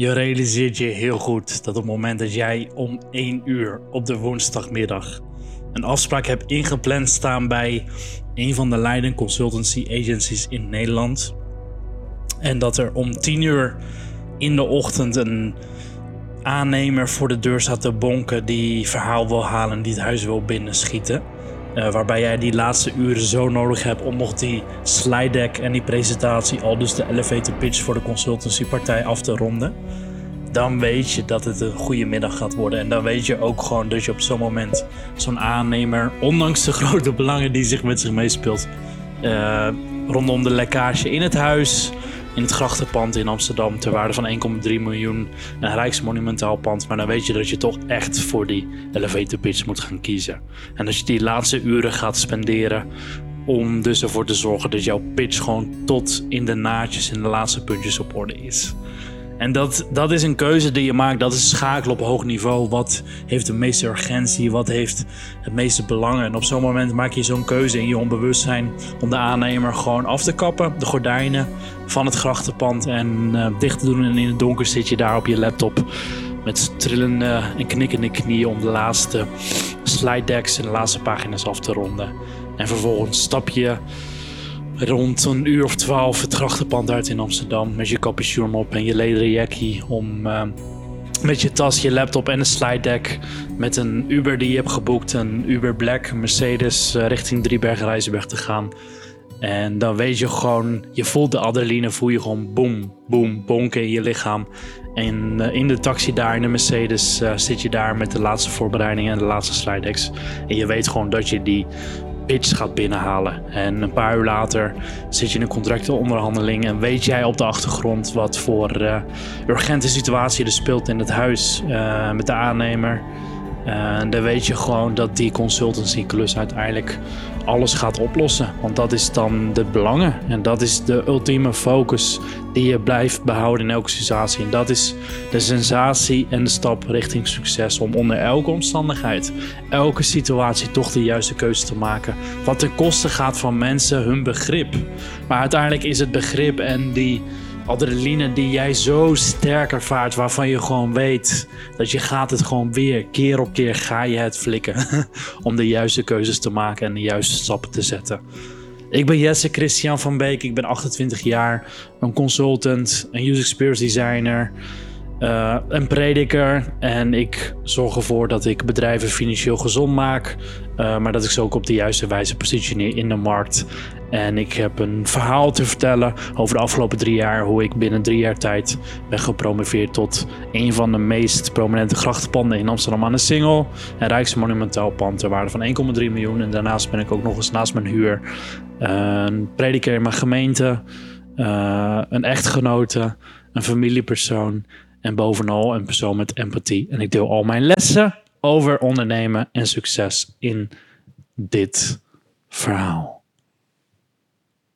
Je realiseert je heel goed dat op het moment dat jij om 1 uur op de woensdagmiddag een afspraak hebt ingepland staan bij een van de leiding consultancy agencies in Nederland. En dat er om 10 uur in de ochtend een aannemer voor de deur staat te bonken die verhaal wil halen, die het huis wil binnenschieten. Uh, waarbij jij die laatste uren zo nodig hebt om nog die slide deck en die presentatie, al dus de elevator pitch voor de consultancypartij af te ronden. Dan weet je dat het een goede middag gaat worden. En dan weet je ook gewoon dat je op zo'n moment zo'n aannemer, ondanks de grote belangen die zich met zich meespeelt, uh, rondom de lekkage in het huis, in het grachtenpand in Amsterdam ter waarde van 1,3 miljoen. Een rijksmonumentaal pand. Maar dan weet je dat je toch echt voor die elevator pitch moet gaan kiezen. En als je die laatste uren gaat spenderen om dus ervoor te zorgen dat jouw pitch gewoon tot in de naadjes en de laatste puntjes op orde is. En dat, dat is een keuze die je maakt. Dat is schakelen op hoog niveau. Wat heeft de meeste urgentie? Wat heeft het meeste belang? En op zo'n moment maak je zo'n keuze in je onbewustzijn om de aannemer gewoon af te kappen. De gordijnen van het grachtenpand en uh, dicht te doen. En in het donker zit je daar op je laptop met trillende en knikkende knieën om de laatste slide decks en de laatste pagina's af te ronden. En vervolgens stap je rond een uur of twaalf het grachtenpand uit in Amsterdam. Met je capuchon op en je lederen jackie om uh, met je tas, je laptop en een slide deck. Met een Uber die je hebt geboekt, een Uber Black, Mercedes, uh, richting Driebergen-Rijzenberg te gaan. En dan weet je gewoon, je voelt de adrenaline, voel je gewoon boom, boom, bonken in je lichaam. En uh, in de taxi daar, in de Mercedes, uh, zit je daar met de laatste voorbereidingen en de laatste slide decks. En je weet gewoon dat je die pitch gaat binnenhalen. En een paar uur later zit je in een contractenonderhandeling en weet jij op de achtergrond wat voor uh, urgente situatie er speelt in het huis uh, met de aannemer. En dan weet je gewoon dat die consultancy klus uiteindelijk alles gaat oplossen. Want dat is dan de belangen. En dat is de ultieme focus die je blijft behouden in elke situatie. En dat is de sensatie en de stap richting succes. Om onder elke omstandigheid, elke situatie toch de juiste keuze te maken. Wat ten koste gaat van mensen hun begrip. Maar uiteindelijk is het begrip en die adrenaline die jij zo sterk ervaart, waarvan je gewoon weet dat je gaat het gewoon weer, keer op keer ga je het flikken om de juiste keuzes te maken en de juiste stappen te zetten. Ik ben Jesse Christian van Beek, ik ben 28 jaar, een consultant, een user experience designer, uh, een prediker en ik zorg ervoor dat ik bedrijven financieel gezond maak, uh, maar dat ik ze ook op de juiste wijze positioneer in de markt. En ik heb een verhaal te vertellen over de afgelopen drie jaar, hoe ik binnen drie jaar tijd ben gepromoveerd tot een van de meest prominente grachtenpanden in Amsterdam aan de Singel. Een Rijksmonumentaal pand ter waarde van 1,3 miljoen. En daarnaast ben ik ook nog eens naast mijn huur een prediker in mijn gemeente, uh, een echtgenote, een familiepersoon en bovenal een persoon met empathie. En ik deel al mijn lessen over ondernemen en succes in dit verhaal.